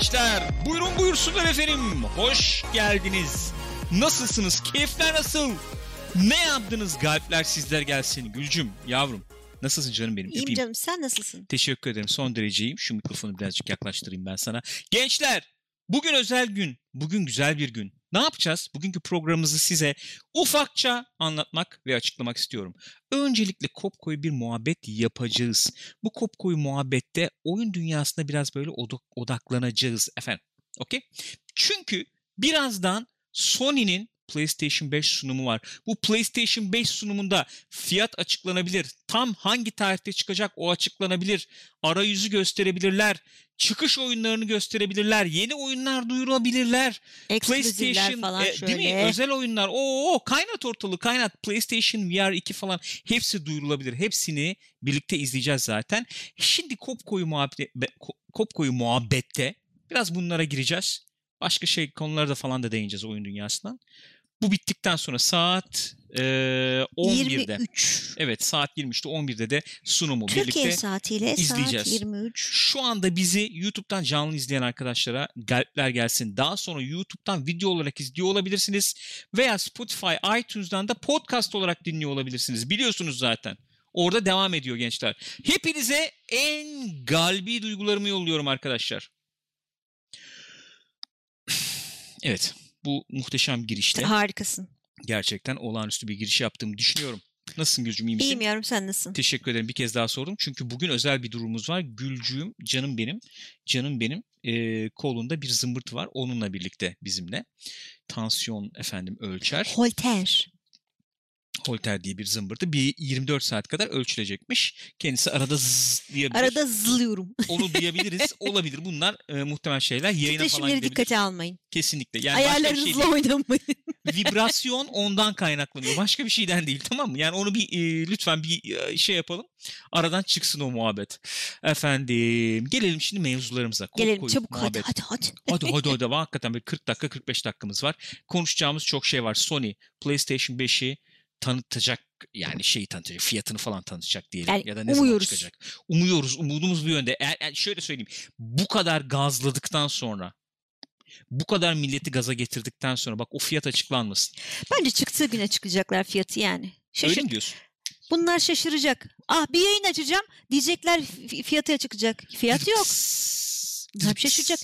gençler. Buyurun buyursunlar efendim. Hoş geldiniz. Nasılsınız? Keyifler nasıl? Ne yaptınız galpler sizler gelsin. Gülcüm yavrum. Nasılsın canım benim? İyiyim Öpeyim. canım sen nasılsın? Teşekkür ederim. Son dereceyim. Şu mikrofonu birazcık yaklaştırayım ben sana. Gençler, bugün özel gün. Bugün güzel bir gün. Ne yapacağız? Bugünkü programımızı size ufakça anlatmak ve açıklamak istiyorum. Öncelikle kopkoyu bir muhabbet yapacağız. Bu kopkoyu muhabbette oyun dünyasına biraz böyle odak- odaklanacağız efendim. Okey? Çünkü birazdan Sony'nin PlayStation 5 sunumu var. Bu PlayStation 5 sunumunda fiyat açıklanabilir. Tam hangi tarihte çıkacak o açıklanabilir. Arayüzü gösterebilirler. Çıkış oyunlarını gösterebilirler. Yeni oyunlar duyurabilirler. PlayStation falan e, şöyle. değil mi? Özel oyunlar. Oo kaynat ortalığı kaynat. PlayStation VR 2 falan hepsi duyurulabilir. Hepsini birlikte izleyeceğiz zaten. Şimdi Kopko'yu muhabbet Kopko'yu muhabbette biraz bunlara gireceğiz. Başka şey konulara da falan da değineceğiz oyun dünyasından. Bu bittikten sonra saat e, 11'de. 23. Evet saat 23'te 11'de de sunumu Türkiye birlikte saatiyle izleyeceğiz. saat 23. şu anda bizi YouTube'dan canlı izleyen arkadaşlara galpler gelsin. Daha sonra YouTube'dan video olarak izliyor olabilirsiniz. Veya Spotify, iTunes'dan da podcast olarak dinliyor olabilirsiniz. Biliyorsunuz zaten. Orada devam ediyor gençler. Hepinize en galbi duygularımı yolluyorum arkadaşlar. Evet. Bu muhteşem girişte Harikasın. gerçekten olağanüstü bir giriş yaptığımı düşünüyorum. Nasılsın Gülcüm iyi misin? İyiyim yavrum sen nasılsın? Teşekkür ederim. Bir kez daha sordum. Çünkü bugün özel bir durumumuz var. Gülcüğüm, canım benim, canım benim e, kolunda bir zımbırtı var. Onunla birlikte bizimle. Tansiyon efendim ölçer. Holter. Holter diye bir zımbırtı. Bir 24 saat kadar ölçülecekmiş. Kendisi arada zzz diyebilir. Arada zılıyorum. Onu duyabiliriz. Olabilir. Bunlar e, muhtemel şeyler. Yayına falan Titreşimleri gidebilir. dikkate almayın. Kesinlikle. Yani şey Ayarlarınızla değil. oynamayın. vibrasyon ondan kaynaklanıyor. Başka bir şeyden değil tamam mı? Yani onu bir e, lütfen bir e, şey yapalım. Aradan çıksın o muhabbet. Efendim gelelim şimdi mevzularımıza. Kop Gelelim çabuk hadi muhabbet. hadi hadi. Hadi hadi hadi. Hakikaten bir 40 dakika 45 dakikamız var. Konuşacağımız çok şey var. Sony PlayStation 5'i tanıtacak yani şeyi tanıtacak fiyatını falan tanıtacak diyelim Yani ya da ne zaman umuyoruz. çıkacak. Umuyoruz umudumuz bu yönde. Eğer, eğer- şöyle söyleyeyim bu kadar gazladıktan sonra bu kadar milleti gaza getirdikten sonra bak o fiyat açıklanmasın. Bence çıktığı güne çıkacaklar fiyatı yani. Öyle Şaşır. mi diyorsun? Bunlar şaşıracak. Ah bir yayın açacağım. Diyecekler fi- fiyatı çıkacak. Fiyat yok. Bunlar şaşıracak.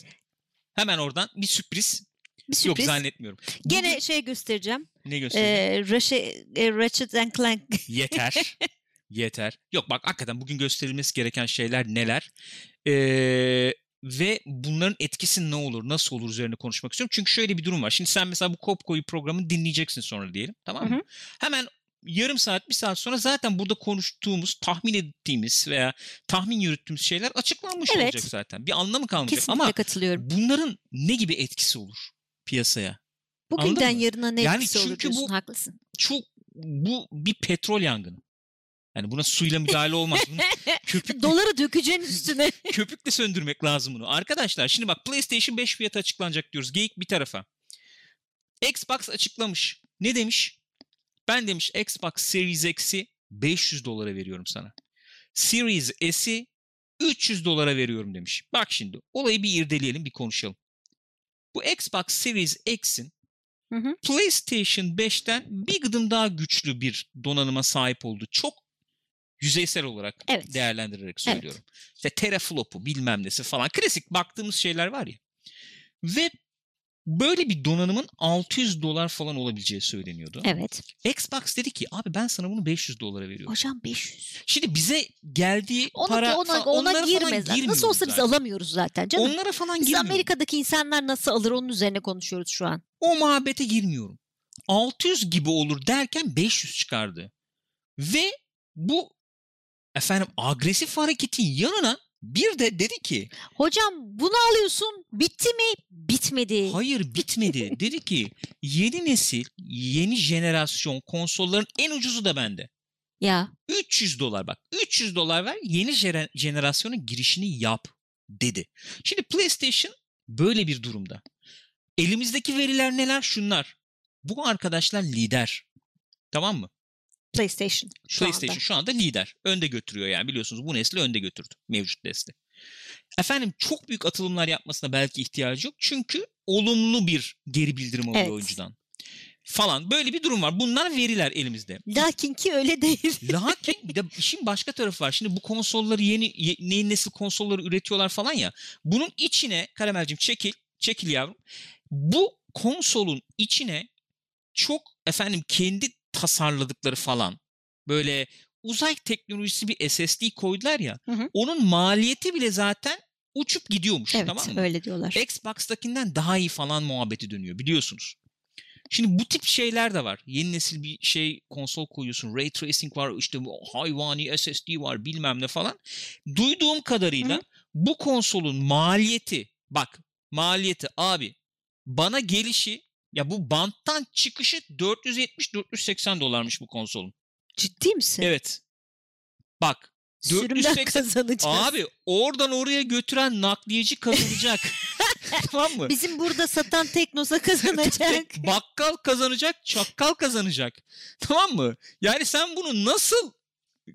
Hemen oradan bir sürpriz. Bir Yok sürpriz. zannetmiyorum. Gene Bugün- şey göstereceğim. Ne göstereyim? Ee, Ratchet, e, Ratchet and Clank. Yeter. Yeter. Yok bak hakikaten bugün gösterilmesi gereken şeyler neler? Ee, ve bunların etkisi ne olur, nasıl olur üzerine konuşmak istiyorum. Çünkü şöyle bir durum var. Şimdi sen mesela bu Kopko'yu programı dinleyeceksin sonra diyelim. Tamam mı? Hı hı. Hemen yarım saat, bir saat sonra zaten burada konuştuğumuz, tahmin ettiğimiz veya tahmin yürüttüğümüz şeyler açıklanmış Evet. olacak zaten. Bir anlamı kalmayacak. Kesinlikle Ama katılıyorum. bunların ne gibi etkisi olur piyasaya? Bugünden mı? yarına ne Yani etkisi olur çünkü bu- diyorsun. Haklısın. Çok bu bir petrol yangını. Yani buna suyla müdahale olmaz. Bunu köpük Doları dökeceğin üstüne. köpükle söndürmek lazım bunu. Arkadaşlar şimdi bak PlayStation 5 fiyatı açıklanacak diyoruz. Geyik bir tarafa. Xbox açıklamış. Ne demiş? Ben demiş Xbox Series X'i 500 dolara veriyorum sana. Series S'i 300 dolara veriyorum demiş. Bak şimdi olayı bir irdeleyelim bir konuşalım. Bu Xbox Series X'in Hı hı. PlayStation 5'ten bir gıdım daha güçlü bir donanıma sahip oldu. Çok yüzeysel olarak Evet. değerlendirerek söylüyorum. İşte teraflopu bilmem nesi falan. Klasik baktığımız şeyler var ya. Ve böyle bir donanımın 600 dolar falan olabileceği söyleniyordu. Evet. Xbox dedi ki abi ben sana bunu 500 dolara veriyorum. Hocam 500. Şimdi bize geldiği Ona, para ona, falan, ona onlara falan girmez. Nasıl olsa biz zaten. alamıyoruz zaten canım. Onlara falan Biz. Amerika'daki insanlar nasıl alır onun üzerine konuşuyoruz şu an. O muhabbete girmiyorum. 600 gibi olur derken 500 çıkardı. Ve bu efendim agresif hareketin yanına bir de dedi ki Hocam bunu alıyorsun bitti mi? Bitmedi. hayır bitmedi. dedi ki yeni nesil, yeni jenerasyon konsolların en ucuzu da bende. Ya 300 dolar bak. 300 dolar ver yeni jenerasyonun girişini yap dedi. Şimdi PlayStation böyle bir durumda. Elimizdeki veriler neler? Şunlar. Bu arkadaşlar lider. Tamam mı? PlayStation şu PlayStation anda. şu anda lider. Önde götürüyor yani biliyorsunuz bu nesli önde götürdü. Mevcut nesli. efendim çok büyük atılımlar yapmasına belki ihtiyacı yok. Çünkü olumlu bir geri bildirim alıyor Evet. oyuncudan. Falan böyle bir durum var. Bunlar veriler elimizde. Lakin ki öyle değil. Lakin bir de işin başka tarafı var. Şimdi bu konsolları yeni ye- yeni nesil konsolları üretiyorlar falan ya. Bunun içine Karamelcim çekil, çekil yavrum. Bu konsolun içine çok efendim kendi tasarladıkları falan böyle uzay teknolojisi bir SSD koydular ya. Hı hı. Onun maliyeti bile zaten uçup gidiyormuş Evet tamam mı? öyle diyorlar. Xbox'takinden daha iyi falan muhabbeti dönüyor biliyorsunuz. Şimdi bu tip şeyler de var. Yeni nesil bir şey konsol koyuyorsun. Ray tracing var, işte bu hayvani SSD var bilmem ne falan. Duyduğum kadarıyla Hı. bu konsolun maliyeti bak maliyeti abi bana gelişi ya bu banttan çıkışı 470-480 dolarmış bu konsolun. Ciddi misin? Evet. Bak Sürümden 480 kazanacağız. abi oradan oraya götüren nakliyeci kazanacak. tamam mı? Bizim burada satan Teknosa kazanacak. Bakkal kazanacak, çakkal kazanacak. Tamam mı? Yani sen bunu nasıl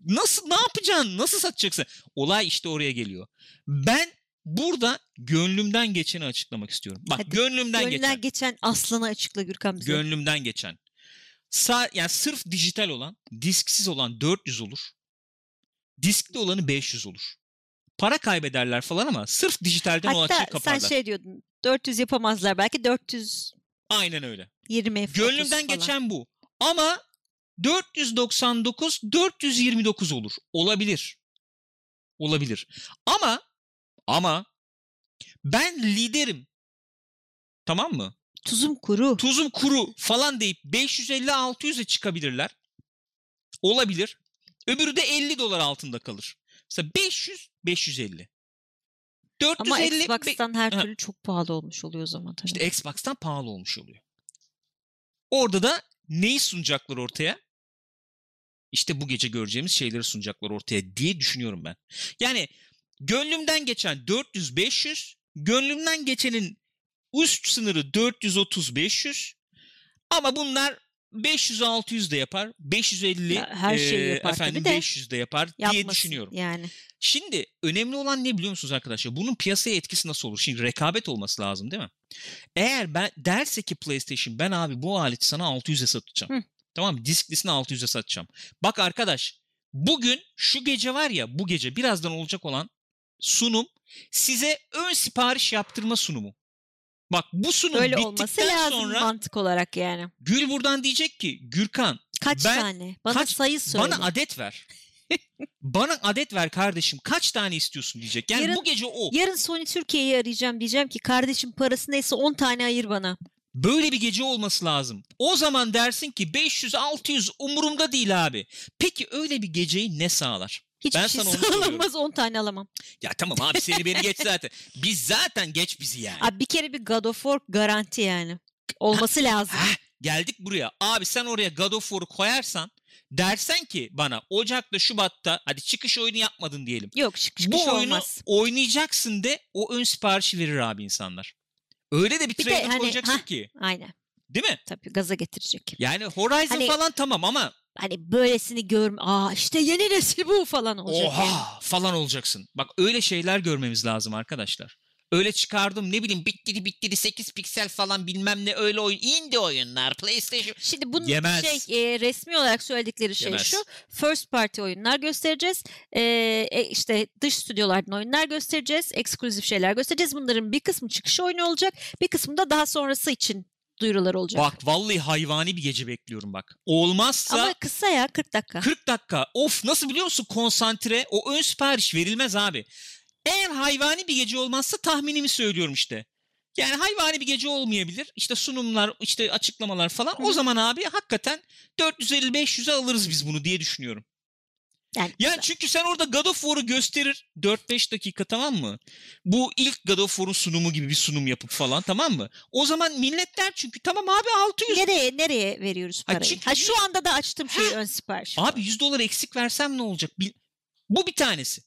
nasıl ne yapacaksın? Nasıl satacaksın? Olay işte oraya geliyor. Ben burada gönlümden geçeni açıklamak istiyorum. Bak Hadi, gönlümden Gönlünden geçen. geçen aslanı açıkla Gürkan bize. Gönlümden geçen. Sa yani sırf dijital olan, disksiz olan 400 olur. Diskli olanı 500 olur. Para kaybederler falan ama sırf dijitalden o açığı Hatta kaparlar. sen şey diyordun 400 yapamazlar belki 420 Aynen öyle. F30 Gönlümden falan. geçen bu. Ama 499 429 olur. Olabilir. Olabilir. Ama ama ben liderim. Tamam mı? Tuzum kuru. Tuzum kuru falan deyip 550 600'e çıkabilirler. Olabilir. Öbürü de 50 dolar altında kalır. Mesela 500 550. Ama 450 be- Xbox'tan her Ha. türlü çok pahalı olmuş oluyor o zaman tabii. İşte Xbox'tan pahalı olmuş oluyor. Orada da neyi sunacaklar ortaya? İşte bu gece göreceğimiz şeyleri sunacaklar ortaya diye düşünüyorum ben. Yani gönlümden geçen 400-500, gönlümden geçenin üst sınırı 430-500 ama bunlar 500-600 de yapar, 550 Ya her şeyi yapar efendim de 500 de yapar diye düşünüyorum. Yani. Şimdi önemli olan ne biliyor musunuz arkadaşlar? Bunun piyasaya etkisi nasıl olur? Şimdi rekabet olması lazım değil mi? Eğer ben derse ki PlayStation ben abi bu aleti sana 600'e satacağım. Hı. Tamam mı? Disklisini 600'e satacağım. Bak arkadaş bugün şu gece var ya bu gece birazdan olacak olan sunum size ön sipariş yaptırma sunumu. Bak bu sunum Öyle bittikten lazım sonra mantık olarak yani. Gül buradan diyecek ki Gürkan Kaç Ben- tane? Bana kaç- sayı söyle. bana adet ver. bana adet ver kardeşim. Kaç tane istiyorsun diyecek. Yani Yarın- bu gece o. Yarın Sony Türkiye'yi arayacağım diyeceğim ki kardeşim parası neyse 10 tane ayır bana. Böyle bir gece olması lazım. O zaman dersin ki 500 600 umurumda değil abi. Peki öyle bir geceyi ne sağlar? Hiçbir Ben şey sana onu sağlanmaz 10 tane alamam. Ya tamam abi seni beni geç zaten. Biz zaten geç bizi yani. Abi bir kere bir God of War garanti yani. Olması lazım. Geldik buraya. Abi sen oraya God of War'u koyarsan dersen ki bana Ocak'ta Şubat'ta hadi çıkış oyunu yapmadın diyelim. Yok şık Bu oyunu olmaz. oynayacaksın de o ön siparişi verir abi insanlar. Öyle de bir Bir trailer hani, koyacaksın hah. ki. Aynen. Değil mi? Tabii gaza getirecek. Yani Horizon Hani- falan tamam ama Hani böylesini görme. Aa işte yeni nesil bu falan olacak. yani. oha falan olacaksın. Bak öyle şeyler görmemiz lazım arkadaşlar. Öyle çıkardım ne bileyim bittiri bittiri 8 piksel falan bilmem ne öyle oyun. Indie oyunlar PlayStation. Şimdi bunun Yemez. şey e, resmi olarak söyledikleri şey Yemez. şu. First party oyunlar göstereceğiz. E, e, işte dış stüdyolardan oyunlar göstereceğiz. Ekskluzif şeyler göstereceğiz. Bunların bir kısmı çıkış oyunu olacak. Bir kısmı da daha sonrası için duyurular olacak. Bak vallahi hayvani bir gece bekliyorum bak. Olmazsa Ama kısa ya 40 dakika. 40 dakika. Of nasıl biliyor musun konsantre o ön sipariş verilmez abi. Eğer hayvani bir gece olmazsa tahminimi söylüyorum işte. Yani hayvani bir gece olmayabilir. İşte sunumlar, işte açıklamalar falan. Hı O zaman abi hakikaten 450-500'e alırız biz bunu diye düşünüyorum. Yani, Yani çünkü sen orada God of War'u gösterir 4-5 dakika tamam mı? Bu ilk God of War'un sunumu gibi bir sunum yapıp falan tamam mı? O zaman millet der çünkü tamam abi 600. nereye nereye veriyoruz Ha, parayı? çünkü- Ha, şu anda da açtım şeyi ön sipariş. Abi 100 dolar eksik versem ne olacak? Bil- Bu bir tanesi.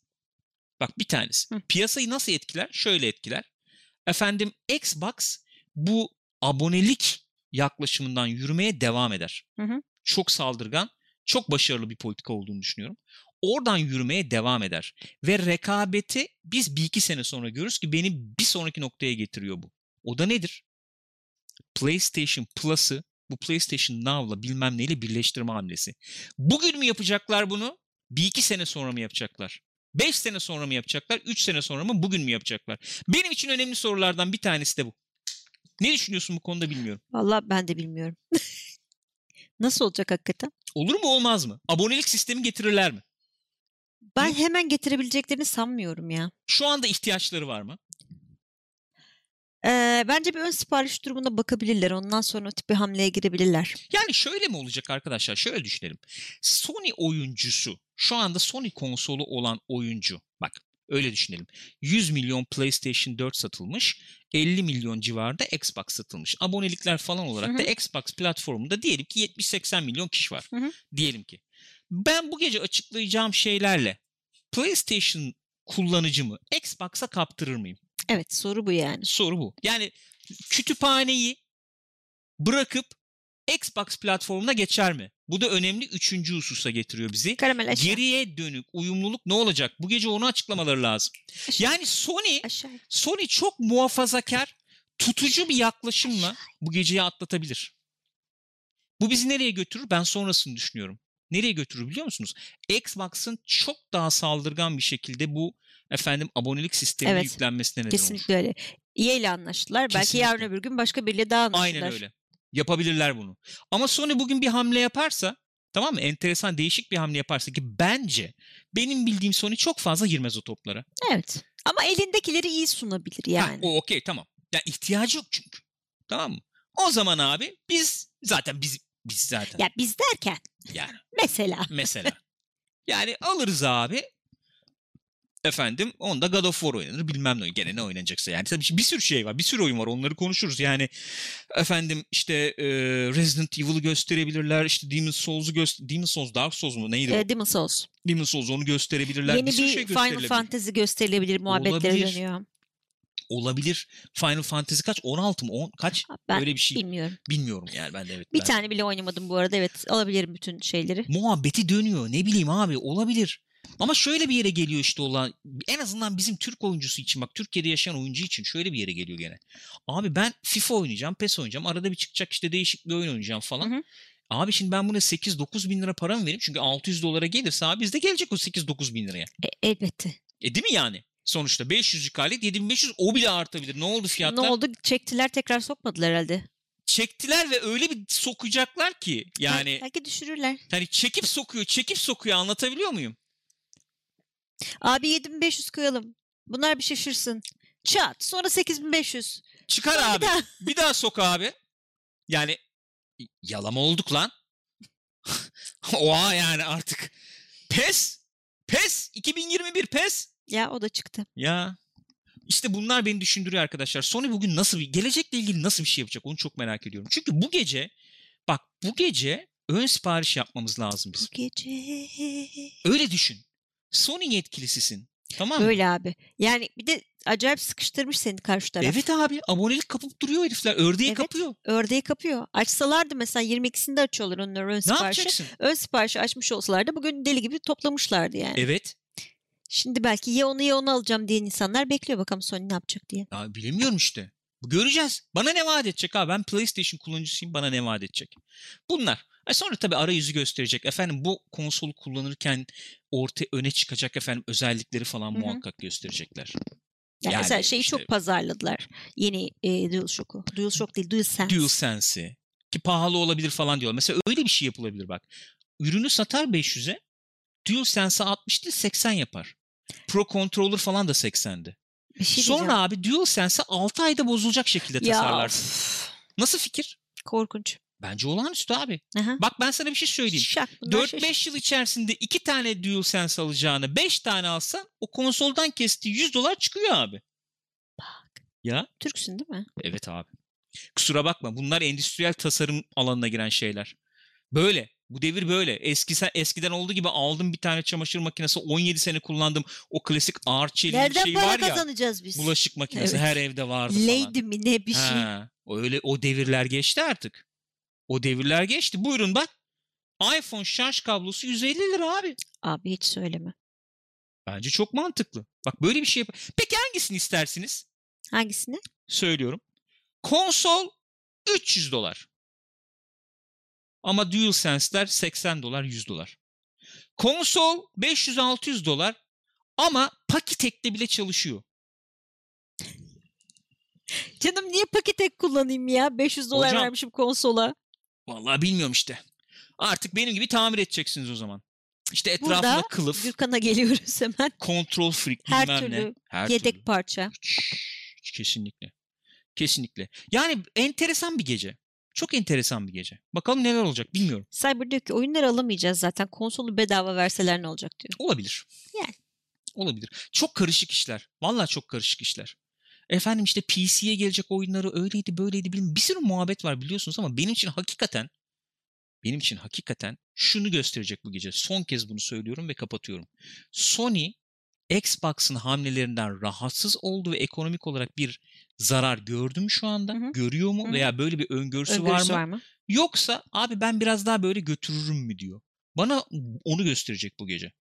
Bak bir tanesi. Hı. Piyasayı nasıl etkiler? Şöyle etkiler. Efendim Xbox bu abonelik yaklaşımından yürümeye devam eder. Hı hı. Çok saldırgan, çok başarılı bir politika olduğunu düşünüyorum. oradan yürümeye devam eder. Ve rekabeti biz bir iki sene sonra görürüz ki beni bir sonraki noktaya getiriyor bu. O da nedir? PlayStation Plus'ı bu PlayStation Now'la bilmem neyle birleştirme hamlesi. Bugün mü yapacaklar bunu? Bir iki sene sonra mı yapacaklar? Beş sene sonra mı yapacaklar? Üç sene sonra mı? Bugün mü yapacaklar? Benim için önemli sorulardan bir tanesi de bu. Ne düşünüyorsun bu konuda bilmiyorum. Vallahi ben de bilmiyorum. Nasıl olacak hakikaten? Olur mu olmaz mı? Abonelik sistemi getirirler mi? Ben hemen getirebileceklerini sanmıyorum ya. Şu anda ihtiyaçları var mı? Ee, bence bir ön sipariş durumuna bakabilirler. Ondan sonra o tip bir hamleye girebilirler. Yani şöyle mi olacak arkadaşlar? Şöyle düşünelim. Sony oyuncusu, şu anda Sony konsolu olan oyuncu, öyle düşünelim. 100 milyon PlayStation 4 satılmış, 50 milyon civarında Xbox satılmış. Abonelikler falan olarak Hı da Xbox platformunda diyelim ki 70-80 milyon kişi var. Hı hı. Diyelim ki. Ben bu gece açıklayacağım şeylerle PlayStation kullanıcımı Xbox'a kaptırır mıyım? Evet soru bu yani. Soru bu. Yani kütüphaneyi bırakıp Xbox platformuna geçer mi? Bu da önemli üçüncü hususa getiriyor bizi. Karamel aşağı. Geriye dönük uyumluluk ne olacak? Bu gece onu açıklamaları lazım. aşağı, Yani Sony aşağı. Sony çok muhafazakar, tutucu bir yaklaşımla bu geceyi atlatabilir. Bu bizi nereye götürür? Ben sonrasını düşünüyorum. Nereye götürür biliyor musunuz? Xbox'ın çok daha saldırgan bir şekilde bu efendim abonelik sistemine Evet, yüklenmesine neden olur. Kesinlikle öyle. EA ile anlaştılar. Belki Kesinlikle. yarın öbür gün başka biriyle daha anlaşırlar. Aynen öyle. Yapabilirler bunu. Ama Sony bugün bir hamle yaparsa tamam mı? Enteresan değişik bir hamle yaparsa ki bence benim bildiğim Sony çok fazla girmez o toplara. Evet. Ama elindekileri iyi sunabilir Ha, yani. o okey tamam. Yani ihtiyacı yok çünkü. Tamam mı? O zaman abi biz zaten biz biz zaten Ya biz derken yani mesela. mesela yani alırız abi efendim onda God of War oynanır bilmem ne gene ne oynanacaksa yani tabii bir sürü şey var bir sürü oyun var onları konuşuruz yani efendim işte e, Resident Evil'ı gösterebilirler işte Demon's Souls'u göster Demon's Souls Dark Souls mu neydi? E, Demon's Souls. Demon's Souls onu gösterebilirler Yeni bir bir şey Final. Fantasy gösterilebilir muhabbetleri dönüyor. olabilir Final Fantasy kaç 16 mı 10 kaç Ben öyle bir şey bilmiyorum. bilmiyorum yani ben de evet Bir ben- tane bile oynamadım bu arada. Evet alabilirim bütün şeyleri. muhabbeti dönüyor. Ne bileyim abi olabilir. Ama şöyle bir yere geliyor işte olan en azından bizim Türk oyuncusu için bak Türkiye'de yaşayan oyuncu için şöyle bir yere geliyor gene. Abi ben FIFA oynayacağım, PES oynayacağım. Arada bir çıkacak işte değişik bir oyun oynayacağım falan. Hı hı. Abi şimdi ben buna 8-9 bin lira para mı vereyim? Çünkü 600 dolara gelirse abi bizde gelecek o 8-9 bin liraya. E, elbette. E değil mi yani? Sonuçta 500'lük alet 7500 o bile artabilir. Ne oldu fiyatlar? Ne oldu? Çektiler tekrar sokmadılar herhalde. Çektiler ve öyle bir sokacaklar ki yani Belki düşürürler. hani çekip sokuyor, çekip sokuyor anlatabiliyor muyum? Abi 7500 koyalım. Bunlar bir şaşırsın. Çat. Sonra 8500. Çıkar Sonra abi. bir daha. Bir daha sok abi. Yani yalama olduk lan. Oha yani artık. Pes. Pes. 2021 pes. Ya o da çıktı. Ya. İşte bunlar beni düşündürüyor arkadaşlar. Sony bugün nasıl bir gelecekle ilgili nasıl bir şey yapacak onu çok merak ediyorum. Çünkü bu gece bak bu gece ön sipariş yapmamız lazım Bu bizim. gece. Öyle düşün. Sony yetkilisisin. Tamam mı? Öyle abi. Yani bir de acayip sıkıştırmış seni karşı taraf. Evet abi abonelik kapıp duruyor herifler. Ördeği Evet. kapıyor. Ördeği kapıyor. Açsalardı mesela 22'sinde açıyorlar onları ön Ne siparişi. yapacaksın? Ön siparişi açmış olsalardı bugün deli gibi toplamışlardı yani. Evet. Şimdi belki ya onu ya onu alacağım diyen insanlar bekliyor bakalım Sony ne yapacak diye. Ya bilemiyorum işte. Göreceğiz. Bana ne vaat edecek abi? Ben PlayStation kullanıcısıyım. Bana ne vaat edecek? Bunlar. E sonra tabii arayüzü gösterecek. Efendim bu konsolu kullanırken orta öne çıkacak efendim özellikleri falan Hı hı. muhakkak gösterecekler. Yani, Yani mesela şeyi işte- çok pazarladılar. Yeni e, DualShock'u. DualShock değil DualSense. DualSense'i ki pahalı olabilir falan diyor. Mesela öyle bir şey yapılabilir bak. Ürünü satar 500'e. DualSense'e 60 değil 80 yapar. Pro Controller falan da 80'di. Bir şey Sonra diyeceğim. abi DualSense'e 6 ayda bozulacak şekilde ya, tasarlarsın. Nasıl fikir? korkunç. Bence olağanüstü abi. Aha. Bak ben sana bir şey söyleyeyim. Şak, bunlar 4-5 yıl içerisinde 2 tane DualSense alacağını 5 tane alsan o konsoldan kestiği 100 dolar çıkıyor abi. Bak. Ya Türksün değil mi? evet abi. Kusura bakma bunlar endüstriyel tasarım alanına giren şeyler. Böyle. Bu devir böyle. Eski, eskiden olduğu gibi aldım bir tane çamaşır makinesi 17 sene kullandım. O klasik ağır çelik Nereden şey para var ya. kazanacağız biz? Bulaşık makinesi Evet. her evde vardı falan. Lady mi ne bir şey. Ha, öyle o devirler geçti artık. O devirler geçti. Buyurun bak. iPhone şarj kablosu 150 lira abi. Abi hiç söyleme. Bence çok mantıklı. Bak böyle bir şey yap. Peki hangisini istersiniz? Hangisini? Söylüyorum. Konsol 300 dolar. Ama DualSense'ler 80 dolar 100 dolar. Konsol 500-600 dolar ama Pakitek'te bile çalışıyor. Canım niye paketek kullanayım ya? 500 dolar Hocam- vermişim konsola. Vallahi bilmiyorum işte. Artık benim gibi tamir edeceksiniz o zaman. İşte Burada etrafında kılıf, Gürkan'a geliyoruz hemen. kontrol freak Her bilmem türlü ne. Her Yedek türlü. parça. Hiç, kesinlikle. Kesinlikle. Yani enteresan bir gece. Çok enteresan bir gece. Bakalım neler olacak bilmiyorum. Cyber diyor ki oyunları alamayacağız zaten. Konsolu bedava verseler ne olacak diyor. Olabilir. Yani. Olabilir. Çok karışık işler. Vallahi çok karışık işler. Efendim işte PC'ye gelecek oyunları öyleydi böyleydi bilmem. Bir sürü muhabbet var biliyorsunuz ama benim için hakikaten benim için hakikaten şunu gösterecek bu gece. Son kez bunu söylüyorum ve kapatıyorum. Sony Xbox'ın hamlelerinden rahatsız oldu ve ekonomik olarak bir zarar gördü mü şu anda? Hı hı. Görüyor mu? Hı hı. Veya böyle bir öngörüsü, Öngörüsü var mı? var mı? Yoksa abi ben biraz daha böyle götürürüm mü diyor. Bana onu gösterecek bu gece.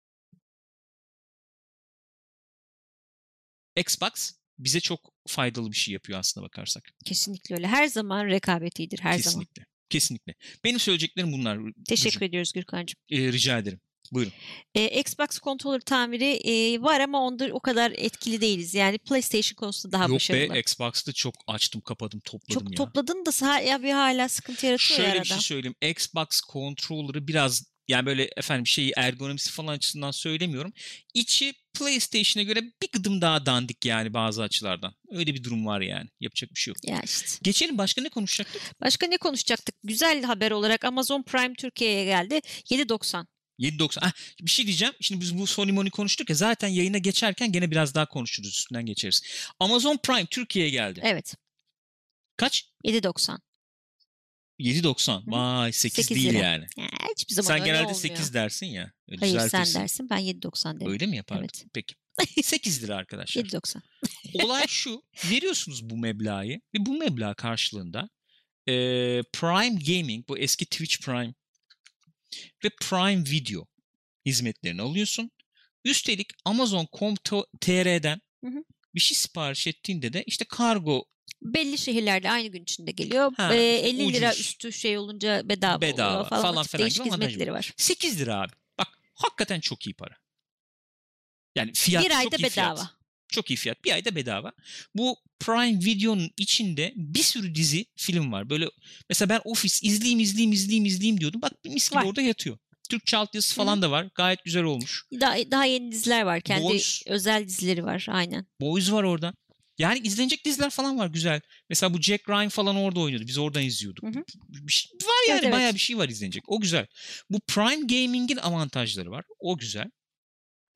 Xbox bize çok faydalı bir şey yapıyor aslına bakarsak. Kesinlikle öyle. Her zaman rekabet iyidir. Her zaman. Kesinlikle. Kesinlikle. Benim söyleyeceklerim bunlar. Teşekkür Burcu. ediyoruz Gürkan'cığım. Ee, rica ederim. Buyurun. Ee, Xbox controller tamiri e, var ama onda o kadar etkili değiliz. Yani PlayStation konusunda daha Yok başarılı. be Xbox'ta çok açtım kapadım topladım Çok ya. topladın da sağ, ya bir hala sıkıntı yaratıyor Şöyle ya bir arada. şey söyleyeyim. Xbox controller'ı biraz yani böyle efendim şeyi ergonomisi falan açısından söylemiyorum. İçi PlayStation'a göre bir gıdım daha dandik yani bazı açılardan. Öyle bir durum var yani. Yapacak bir şey yok. Ya işte. Geçelim başka ne konuşacaktık? Başka ne konuşacaktık? Güzel haber olarak Amazon Prime Türkiye'ye geldi. 7.90. 7.90. Ah, bir şey diyeceğim. Şimdi biz bu Sony Money konuştuk ya zaten yayına geçerken gene biraz daha konuşuruz üstünden geçeriz. Amazon Prime Türkiye'ye geldi. Evet. Kaç? 7.90. 7.90. Hı. Vay 8, Sekiz değil lira. yani. Ya, hiçbir zaman Sen genelde olmuyor. 8 dersin ya. Öyle Hayır sen dersin ben 7.90 derim. Öyle mi yapardın? Evet. Peki. 8 lira arkadaşlar. 7.90. Olay şu. Veriyorsunuz bu meblağı ve bu meblağ karşılığında e, Prime Gaming, bu eski Twitch Prime ve Prime Video hizmetlerini alıyorsun. Üstelik Amazon.com.tr'den bir şey sipariş ettiğinde de işte kargo Belli şehirlerde aynı gün içinde geliyor. Ha, işte 50 lira ucuz. üstü şey olunca bedava, Bedava oluyor falan. falan filan değişik gibi hizmetleri var. 8 lira abi. Bak hakikaten çok iyi para. Yani fiyat bir çok ayda iyi bedava. fiyat. Çok iyi fiyat. Bir ayda bedava. Bu Prime Video'nun içinde bir sürü dizi, film var. Böyle mesela ben Office izleyeyim, izleyeyim, izleyeyim, izleyeyim diyordum. Bak mis gibi Var. orada yatıyor. Türkçe altyazısı Hı. falan da var. Gayet güzel olmuş. Daha, daha yeni diziler var. Kendi Boys. özel dizileri var. Aynen. Boys var orada. Yani izlenecek diziler falan var güzel. Mesela bu Jack Ryan falan orada oynuyordu. Biz oradan izliyorduk. Hı hı. Bir şey- var yani Evet, evet. bayağı bir şey var izlenecek. O güzel. Bu Prime Gaming'in avantajları var. O güzel.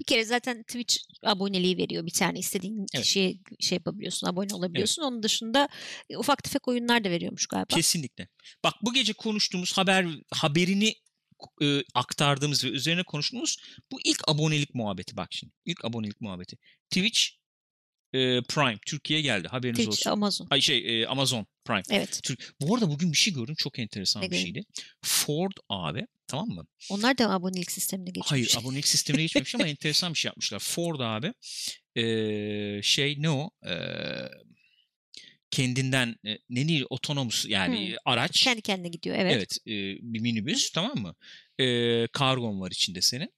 Bir kere zaten Twitch aboneliği veriyor. Bir tane istediğin Evet. kişiye şey yapabiliyorsun, abone olabiliyorsun. Onun dışında e, ufak tefek oyunlar da veriyormuş galiba. Kesinlikle. Bak bu gece konuştuğumuz haber haberini e, aktardığımız ve üzerine konuştuğumuz bu ilk abonelik muhabbeti bak şimdi. İlk abonelik muhabbeti. Twitch e, Prime Türkiye'ye geldi. Haberiniz Twitch, olsun. Amazon. Ay şey e, Amazon Prime. Evet. Türk. Bu arada bugün bir şey gördüm çok enteresan Ne bir şeydi. Ford abi tamam mı? Onlar da abonelik sistemine geçmiş. Hayır abonelik sistemine geçmemiş ama enteresan bir şey yapmışlar. Ford abi e, şey ne o? E, kendinden e, ne değil otonomus yani Hmm. araç. Kendi kendine gidiyor. Evet. Evet, e, bir minibüs tamam mı? E, kargon var içinde senin.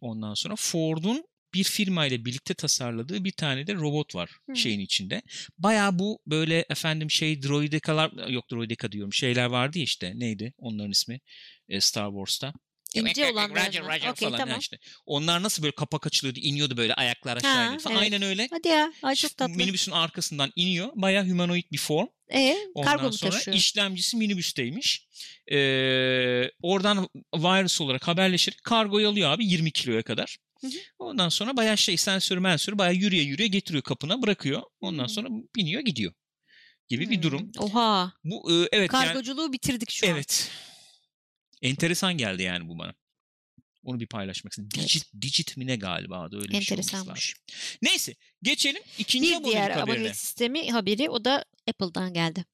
Ondan sonra Ford'un bir firma ile birlikte tasarladığı bir tane de robot var Hı. şeyin içinde. Bayağı bu böyle efendim şey droidekalar yok droideka diyorum şeyler vardı ya işte neydi onların ismi e, Star Wars'ta. İnce olanlar Roger? Roger Okey, falan tamam. işte. Onlar nasıl böyle kapak açılıyordu, iniyordu böyle ayaklar aşağı Ha, falan. evet. Aynen öyle. Hadi ya. Ay çok tatlı. Minibüsün arkasından iniyor. Bayağı humanoid bir form. Ee, Ondan kargo sonra taşıyor? işlemcisi minibüsteymiş. Ee, oradan virus olarak haberleşerek kargoyu alıyor abi 20 kiloya kadar. Hı hı. Ondan sonra bayağı şey sensörü mensörü bayağı yürüye yürüye getiriyor kapına bırakıyor. Ondan Hmm. sonra biniyor gidiyor gibi bir durum. Oha. Bu e, evet yani, Kargoculuğu bitirdik şu an. evet. Enteresan geldi yani bu bana. Onu bir paylaşmak istedim. Evet. Digit, Digit mi ne galiba adı öyle bir şey olması Enteresanmış. Neyse geçelim ikinci Bir abonelik diğer haberine. abonelik sistemi haberi o da Apple'dan geldi.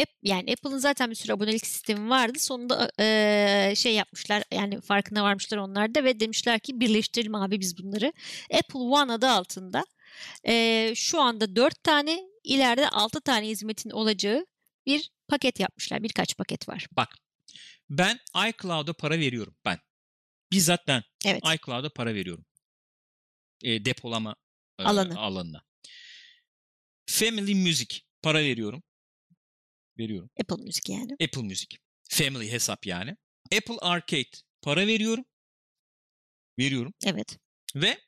App, yani Apple'ın zaten bir sürü abonelik sistemi vardı. Sonunda e, şey yapmışlar yani farkına varmışlar onlar da ve demişler ki birleştirelim abi biz bunları. Apple One adı altında. E, şu anda 4 tane ileride 6 tane hizmetin olacağı bir paket yapmışlar. Birkaç paket var. Bak ben iCloud'a para veriyorum ben. Bizzat ben Evet. iCloud'a para veriyorum. E, depolama e, Alanı. alanına. Family Music para veriyorum. Veriyorum. Apple Müzik yani. Apple Music. Family hesap yani. Apple Arcade para veriyorum. Veriyorum. Evet. Ve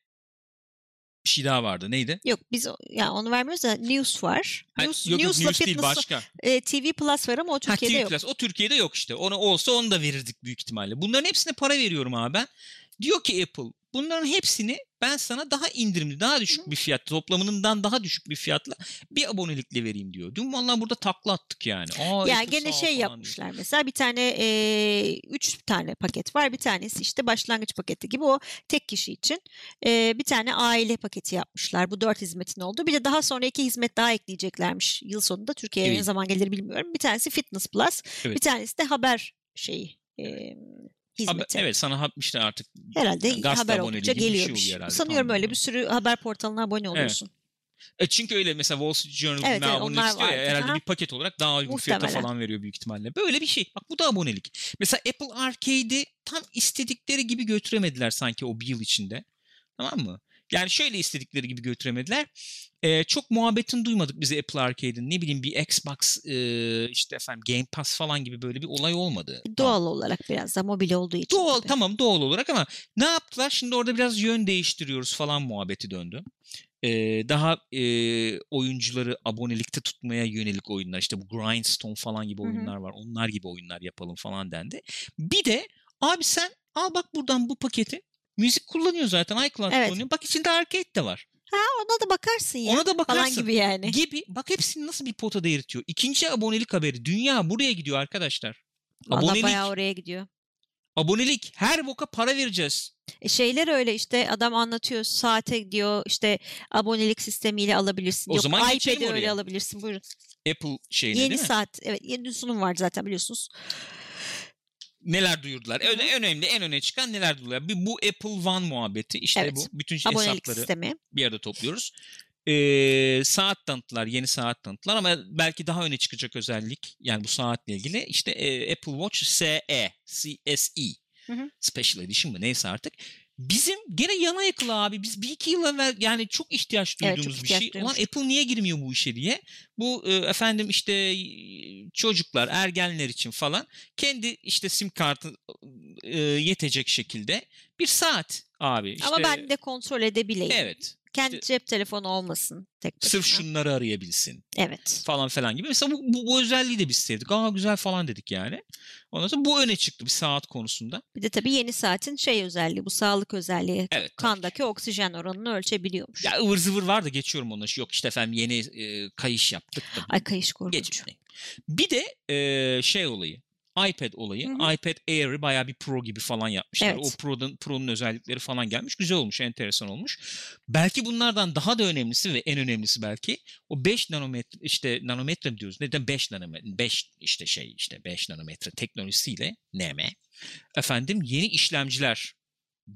bir şey daha vardı. Neydi? Yok biz o- yani onu vermiyoruz da News var. News, yok yok News'la News değil başka. e, TV Plus var ama o Ha, Türkiye'de TV yok. Plus. O Türkiye'de yok işte. Onu olsa onu da verirdik büyük ihtimalle. Bunların hepsine para veriyorum abi ben. Diyor ki Apple bunların hepsini ben sana daha indirimli, daha düşük bir fiyat, toplamından daha düşük bir fiyatla bir abonelikle vereyim diyor. Dün vallahi burada takla attık yani. Aa, Yani Apple gene şey falan diyor. yapmışlar mesela bir tane e, üç tane paket var bir tanesi işte başlangıç paketi gibi o tek kişi için E, bir tane aile paketi yapmışlar bu dört hizmetin olduğu bir de daha sonra iki hizmet daha ekleyeceklermiş yıl sonunda Türkiye'ye ne Evet. zaman gelir bilmiyorum bir tanesi Fitness Plus Evet. bir tanesi de haber şeyi e, Haber- hizmeti. evet sana işte artık Herhalde Yani haber oldukça şey geliyormuş. herhalde, Sanıyorum tam öyle bir sürü haber portalına abone oluyorsun. E çünkü öyle mesela Wall Street Journal Evet, evet, abonelik istiyor ya, vardı, herhalde ha. bir paket olarak daha uygun fiyata falan veriyor büyük ihtimalle. Böyle bir şey. Bak bu da abonelik. Mesela Apple Arcade'i tam istedikleri gibi götüremediler sanki o bir yıl içinde. Tamam mı? Yani şöyle istedikleri gibi götüremediler. Ee, çok muhabbetini duymadık bize Apple Arcade'in. Ne bileyim bir Xbox e, işte efendim Game Pass falan gibi böyle bir olay olmadı. Doğal olarak biraz da mobil olduğu için. Doğal tabii. tamam doğal olarak ama ne yaptılar? Şimdi orada biraz yön değiştiriyoruz falan muhabbeti döndü. Ee, daha e, oyuncuları abonelikte tutmaya yönelik oyunlar işte bu Grindstone falan gibi oyunlar var. Onlar gibi oyunlar yapalım falan dendi. Bir de abi sen al bak buradan bu paketi. Müzik kullanıyor zaten iCloud Evet. kullanıyor. Bak içinde arcade de var. Ha ona da bakarsın ya. Ona da bakarsın. Falan gibi yani. Gibi. Bak hepsini nasıl bir potada eritiyor. İkinci abonelik haberi. Dünya buraya gidiyor arkadaşlar. Valla Abonelik. bayağı oraya gidiyor. Abonelik. Her boka para vereceğiz. E şeyler öyle işte adam anlatıyor saate diyor işte abonelik sistemiyle alabilirsin. O Yok zaman iPad'i öyle alabilirsin buyurun. Apple şeyine Yeni değil mi? saat evet yeni sunum var zaten biliyorsunuz. Neler duyurdular? Öne, önemli en öne çıkan neler duyurdular? Bir bu Apple One muhabbeti işte Evet. bu bütün Abonelik hesapları sistemi. bir arada topluyoruz. Ee, saat tanıttılar, yeni saat tanıttılar ama belki daha öne çıkacak özellik yani bu saatle ilgili işte e, Apple Watch SE, CSE Hı hı. Special Edition mı neyse artık. Bizim gene yana yakıla abi. Biz bir iki yıl evvel yani çok ihtiyaç Evet, duyduğumuz çok bir ihtiyaç şey. Ulan duymuştuk. Apple niye girmiyor bu işe diye. Bu e, efendim işte çocuklar, ergenler için falan kendi işte sim kartı e, yetecek şekilde bir saat abi. İşte, Ama ben de kontrol edebileyim. Evet. Kendi işte- cep telefonu olmasın tek başına. Sırf şunları arayabilsin Evet. falan falan gibi. Mesela bu, bu, bu özelliği de biz sevdik. Aa güzel falan dedik yani. Ondan sonra bu öne çıktı bir saat konusunda. Bir de tabii yeni saatin şey özelliği bu sağlık özelliği. Evet. tabii. Kandaki oksijen oranını ölçebiliyormuş. Ya ıvır zıvır var da geçiyorum onu. Yok işte efendim yeni e, kayış yaptık da. Ay kayış korkunç. Geç. Bir de e, şey olayı. iPad olayı. Hı hı. iPad Air'ı bayağı bir Pro gibi falan yapmışlar. Evet. O Pro'nun Pro'nun özellikleri falan gelmiş. Güzel olmuş, enteresan olmuş. Belki bunlardan daha da önemlisi ve en önemlisi belki o 5 nanometre işte nanometre mi diyoruz? Neden 5 nanometre? 5 işte şey işte 5 nanometre teknolojisiyle NM. Efendim yeni işlemciler.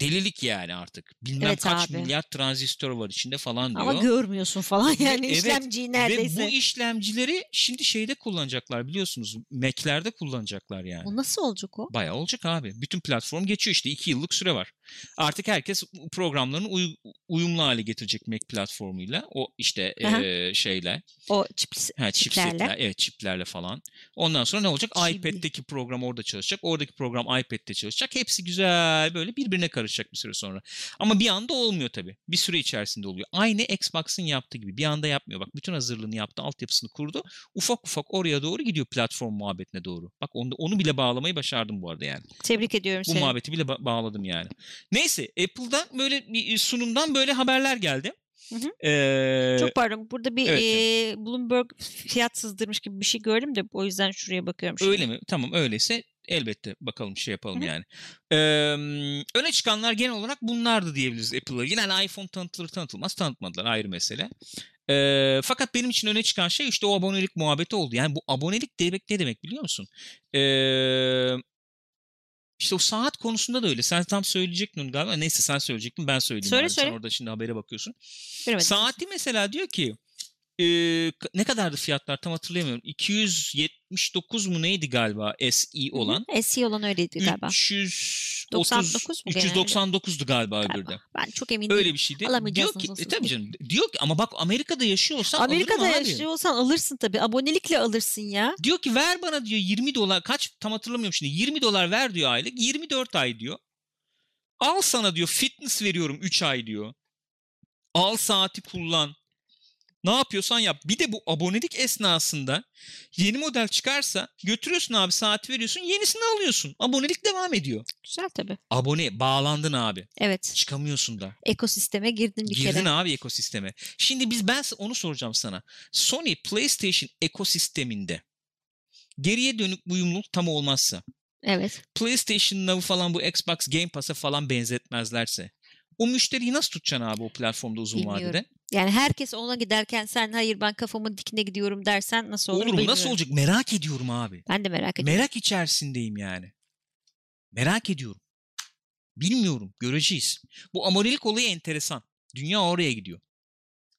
Delilik yani artık. Bilmem Evet kaç abi. milyar transistör var içinde falan diyor. Ama görmüyorsun falan yani evet, işlemciyi neredeyse. Ve bu işlemcileri şimdi şeyde kullanacaklar biliyorsunuz. Mac'lerde kullanacaklar yani. Bu nasıl olacak o? Bayağı olacak abi. Bütün platform geçiyor işte. iki yıllık süre var. Artık herkes programlarını uy- uyumlu hale getirecek Mac platformuyla. O işte Aha. eee, şeyle. O çip, Ha, çiplerle. evet çiplerle falan. Ondan sonra ne olacak? Çipi. iPad'deki program orada çalışacak. Oradaki program iPad'de çalışacak. Hepsi güzel böyle birbirine karışacak bir süre sonra. Ama bir anda olmuyor tabii. Bir süre içerisinde oluyor. Aynı Xbox'ın yaptığı gibi. Bir anda yapmıyor. Bak bütün hazırlığını yaptı, altyapısını kurdu. Ufak ufak oraya doğru gidiyor platform muhabbetine doğru. Bak onu, onu bile bağlamayı başardım bu arada yani. Tebrik ediyorum Bu seni. muhabbeti bile ba- bağladım yani. Neyse Apple'dan böyle bir sunumdan böyle haberler geldi. Hı hı. Ee, Çok pardon. Burada bir evet. eee, Bloomberg fiyat sızdırmış gibi bir şey gördüm de o yüzden şuraya bakıyorum şimdi. Öyle mi? Tamam öyleyse elbette bakalım şey yapalım Hı hı. yani. Ee, öne çıkanlar genel olarak bunlardı diyebiliriz Apple'la ilgili. Yani iPhone tanıtılır tanıtılmaz tanıtmadılar ayrı mesele. Ee, fakat benim için öne çıkan şey işte o abonelik muhabbeti oldu. Yani bu abonelik demek ne demek biliyor musun? Ee, işte o saat konusunda da öyle. Sen tam söyleyecektin galiba. Neyse sen söyleyecektin ben söyleyeyim. Söyle, söyle. Sen orada şimdi habere bakıyorsun. Bilemedim. Saati mesela diyor ki e, ne kadardı fiyatlar tam hatırlayamıyorum. 279 mu neydi galiba SE olan? Hı hı. SE olan öyleydi galiba. 330 99 mu genelde? 399'du galiba. Galiba. Ben çok emin değilim. Öyle bir şeydi. Diyor ki e, tabii canım. Diyor ki ama bak Amerika'da yaşıyor olsan Amerika'da alırım abi. yaşıyor olsan alırsın tabii. Abonelikle alırsın ya. Diyor ki ver bana diyor 20 dolar kaç tam hatırlamıyorum şimdi 20 dolar ver diyor aylık 24 ay diyor. Al sana diyor fitness veriyorum 3 ay diyor. Al saati kullan. Ne yapıyorsan yap. Bir de bu abonelik esnasında yeni model çıkarsa götürüyorsun abi saati veriyorsun yenisini alıyorsun. Abonelik devam ediyor. Güzel tabii. Abone bağlandın abi. Evet. Çıkamıyorsun da. Ekosisteme girdin bir Girdin kere. abi ekosisteme. Şimdi biz ben onu soracağım sana. Sony PlayStation ekosisteminde geriye dönük uyumluluk tam olmazsa Evet. PlayStation Now'ı falan bu Xbox Game Pass'a falan benzetmezlerse o müşteriyi nasıl tutacaksın abi o platformda uzun Bilmiyorum. vadede? Yani herkes ona giderken sen hayır ben kafamın dikine gidiyorum dersen nasıl olur, Olur mu? Nasıl bilmiyorum. olacak? Merak ediyorum abi. Ben de merak ediyorum. Merak içerisindeyim yani. Merak ediyorum. Bilmiyorum. Göreceğiz. Bu abonelik olayı enteresan. Dünya oraya gidiyor.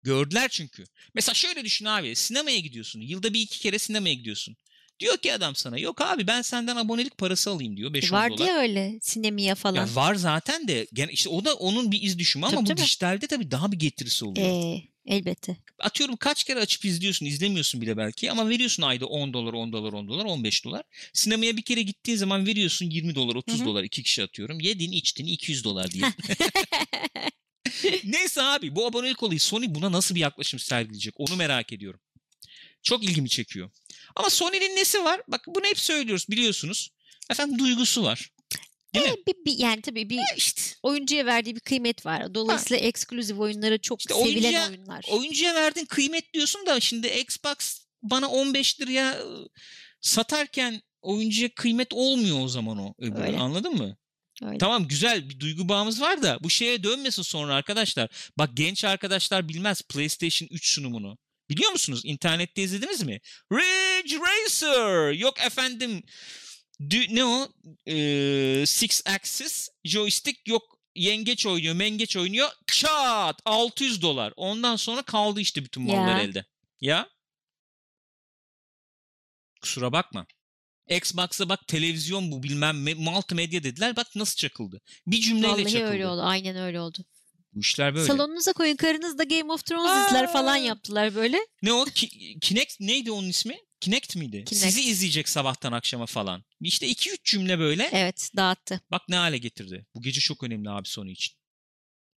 Gördüler çünkü. Mesela şöyle düşün abi. Sinemaya gidiyorsun. Yılda bir iki kere sinemaya gidiyorsun. Diyor ki adam sana yok abi ben senden abonelik parası alayım diyor. 5 Vardı dolar. ya öyle sinemiye falan. Ya var zaten de gene işte o da onun bir iz düşümü ama Tabii, bu tabii. dijitalde tabii daha bir getirisi oluyor. Ee, elbette. Atıyorum kaç kere açıp izliyorsun izlemiyorsun bile belki ama veriyorsun ayda 10 dolar 10 dolar 10 dolar 15 dolar. Sinemaya bir kere gittiğin zaman veriyorsun 20 dolar 30 Hı hı. dolar iki kişi atıyorum. Yedin içtin 200 dolar diye. Neyse abi bu abonelik olayı Sony buna nasıl bir yaklaşım sergileyecek onu merak ediyorum. Çok ilgimi çekiyor. Ama Sony'nin nesi var? Bak bunu hep söylüyoruz biliyorsunuz. Efendim duygusu var. Değil mi? Ee, bir, bir, yani tabii bir İşte oyuncuya verdiği bir kıymet var. Dolayısıyla ekskluzif oyunları çok İşte sevilen oyuncuya- oyunlar. oyuncuya verdiğin kıymet diyorsun da şimdi Xbox bana 15 liraya ıı, satarken oyuncuya kıymet olmuyor o zaman o öbürü. Öyle. Anladın mı? Öyle. Tamam güzel bir duygu bağımız var da bu şeye dönmesin sonra arkadaşlar. Bak genç arkadaşlar bilmez PlayStation 3 sunumunu. Biliyor musunuz? İnternette izlediniz mi? Ridge Racer. Yok efendim. dü- ne o? Ee, six axis joystick yok yengeç oynuyor, mengeç oynuyor. Çat 600 dolar. Ondan sonra kaldı işte bütün mallar Ya. elde. Ya? Kusura bakma. Xbox'a bak televizyon bu bilmem me- multimedya dediler. Bak nasıl çakıldı. Bir cümleyle Vallahi çakıldı. öyle oldu. Aynen öyle oldu. Bu işler böyle. Salonunuza koyun karınız da Game of Thrones Aa! izler falan yaptılar böyle. Ne o? Ki- Kinect neydi onun ismi? Kinect miydi? Kinect. Sizi izleyecek sabahtan akşama falan. İşte 2-3 cümle böyle. Evet dağıttı. Bak ne hale getirdi. Bu gece çok önemli abi Sony için.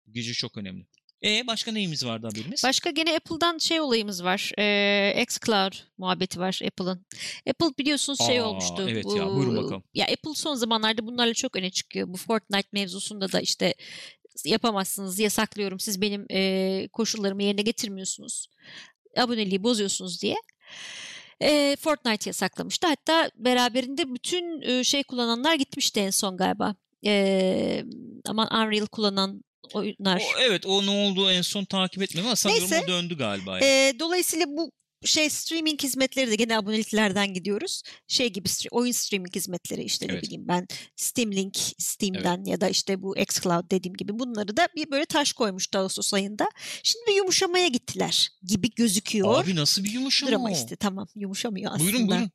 Bu gece çok önemli. E başka neyimiz vardı haberimiz? Başka gene Apple'dan şey olayımız var. Ee, xCloud muhabbeti var Apple'ın. Apple biliyorsunuz şey Aa, olmuştu. evet ya, buyurun bakalım. Ya Apple son zamanlarda bunlarla çok öne çıkıyor. Bu Fortnite mevzusunda da işte yapamazsınız, yasaklıyorum. Siz benim e, koşullarımı yerine getirmiyorsunuz. Aboneliği bozuyorsunuz diye. E, Fortnite yasaklamıştı. Hatta beraberinde bütün e, şey kullananlar gitmişti en son galiba. E, aman Unreal kullanan oyunlar. O, evet o ne oldu en son takip etmedim ama sanırım Neyse. o döndü galiba. yani. Ee, dolayısıyla bu şey streaming hizmetleri de gene aboneliklerden gidiyoruz. Şey gibi oyun streaming hizmetleri işte ne Evet. bileyim ben Steam Link Steam'den ya da işte bu xCloud dediğim gibi bunları da bir böyle taş koymuştu Ağustos ayında. Şimdi bir yumuşamaya gittiler gibi gözüküyor. Abi nasıl bir yumuşama Dur ama o? işte tamam yumuşamıyor aslında. Buyurun buyurun.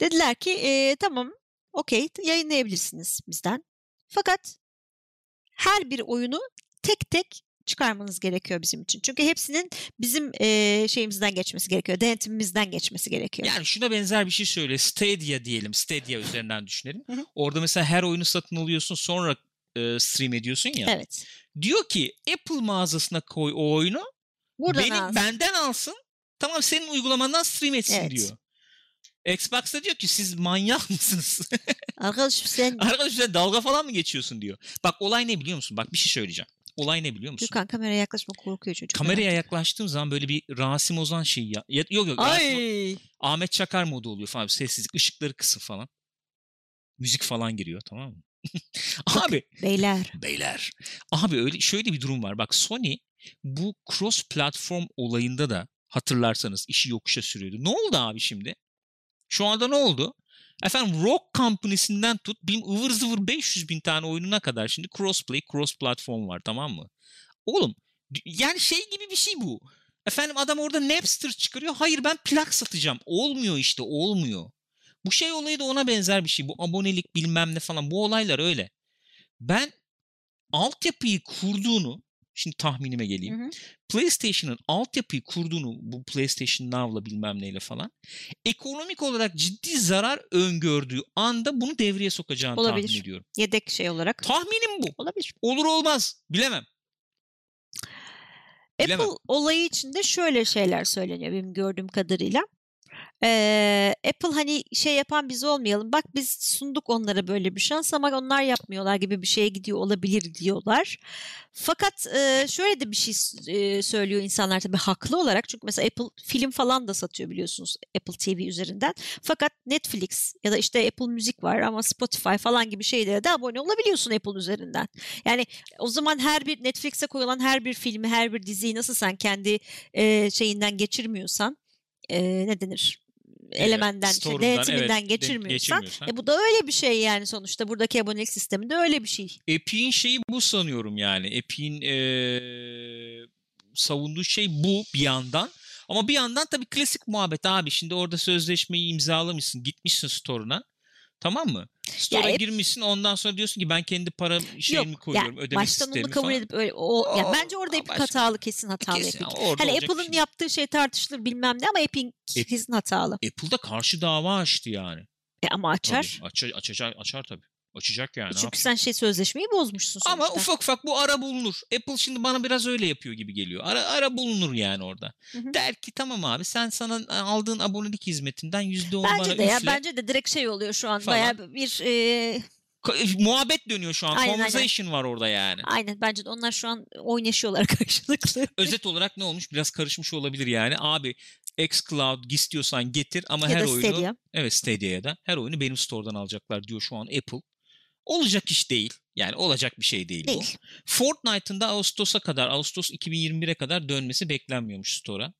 Dediler ki "Ee, tamam okey yayınlayabilirsiniz bizden. Fakat her bir oyunu tek tek çıkarmanız gerekiyor bizim için. Çünkü hepsinin bizim ee, şeyimizden geçmesi gerekiyor. Denetimimizden geçmesi gerekiyor. Yani şuna benzer bir şey söyle. Stadia diyelim. Stadia üzerinden düşünelim. Hı hı. Orada mesela her oyunu satın alıyorsun sonra e, stream ediyorsun ya. Evet. Diyor ki Apple mağazasına koy o oyunu. Buradan benim al. benden alsın. Tamam senin uygulamandan stream etsin Evet. diyor. Xbox'ta diyor ki siz manyak mısınız? Arkadaşım sen Arkadaş sen dalga falan mı geçiyorsun diyor. Bak olay ne biliyor musun? Bak bir şey söyleyeceğim. Olay ne biliyor musun? Gürkan kameraya yaklaşma korkuyor çocuk. Kameraya yaklaştığım zaman böyle bir Rasim Ozan şeyi ya. Yok yok. Rasim- Ay. Ahmet Çakar modu oluyor falan. Sessizlik, ışıkları kısın falan. Müzik falan giriyor tamam mı? Abi Beyler. beyler. Abi öyle şöyle bir durum var. Bak Sony bu cross platform olayında da hatırlarsanız işi yokuşa sürüyordu. Ne oldu abi şimdi? Şu anda ne oldu? Efendim Rock Company'sinden tut benim ıvır zıvır 500 bin tane oyununa kadar şimdi crossplay, cross platform var tamam mı? Oğlum yani şey gibi bir şey bu. Efendim adam orada Napster çıkarıyor. Hayır ben plak satacağım. Olmuyor işte olmuyor. Bu şey olayı da ona benzer bir şey. Bu abonelik bilmem ne falan. Bu olaylar öyle. Ben altyapıyı kurduğunu şimdi tahminime geleyim. Hı hı. PlayStation'ın altyapıyı kurduğunu bu PlayStation Now'la bilmem neyle falan ekonomik olarak ciddi zarar öngördüğü anda bunu devreye sokacağını Olabilir. tahmin ediyorum. Yedek şey olarak. Tahminim bu. Olabilir. Olur olmaz. Bilemem. Bilemem. Apple olayı içinde şöyle şeyler söyleniyor benim gördüğüm kadarıyla. Ee, Apple hani şey yapan biz olmayalım. Bak biz sunduk onlara böyle bir şans ama onlar yapmıyorlar gibi bir şeye gidiyor olabilir diyorlar. Fakat e, şöyle de bir şey e, söylüyor insanlar tabii haklı olarak. Çünkü mesela Apple film falan da satıyor biliyorsunuz Apple TV üzerinden. Fakat Netflix ya da işte Apple Müzik var ama Spotify falan gibi şeylere de abone olabiliyorsun Apple üzerinden. Yani o zaman her bir Netflix'e koyulan her bir filmi, her bir diziyi nasıl sen kendi e, şeyinden geçirmiyorsan e, ne denir? Elemenden, store'undan, denetiminden evet, geçirmiyorsan. E, bu da öyle bir şey yani sonuçta. Buradaki abonelik sistemi de öyle bir şey. Epic'in şeyi bu sanıyorum yani. Epic'in eee, savunduğu şey bu bir yandan. Ama bir yandan tabii klasik muhabbet abi. Şimdi orada sözleşmeyi imzalamışsın. Gitmişsin store'una. Tamam mı? Store'a hep- girmişsin ondan sonra diyorsun ki ben kendi para şeyimi Yok koyuyorum. yani ödeme baştan onu sistemimi kabul falan. edip öyle o yani O- bence orada başka- hatalı kesin hatalı Kesin, orada Hani Apple'ın şey. yaptığı şey tartışılır bilmem ne ama Ep- kesin hatalı. Apple'da karşı dava açtı yani. E, ama açar. Tabii, aç, açacak, açar tabii. Açacak yani. Çünkü sen şey sözleşmeyi bozmuşsun sonuçta. Ama ufak ufak bu ara bulunur. Apple şimdi bana biraz öyle yapıyor gibi geliyor. Ara ara bulunur yani orada. Hı hı. Der ki tamam abi sen sana aldığın abonelik hizmetinden %10 bana Bence de ya üfle. bence de direkt şey oluyor şu an bayağı bir e, Muhabbet dönüyor şu an. Aynen, aynen. Conversation var orada yani. aynen bence de onlar şu an oynaşıyorlar karşılıklı. Özet olarak ne olmuş? Biraz karışmış olabilir yani. Abi xCloud istiyorsan getir ama ya her oyunu Stadia. evet Stadia'ya da her oyunu benim store'dan alacaklar diyor şu an Apple. Olacak iş değil. Yani olacak bir şey değil, bu. Değil. Fortnite'ın da Ağustos'a kadar, Ağustos 2021'e kadar dönmesi beklenmiyormuş store'a.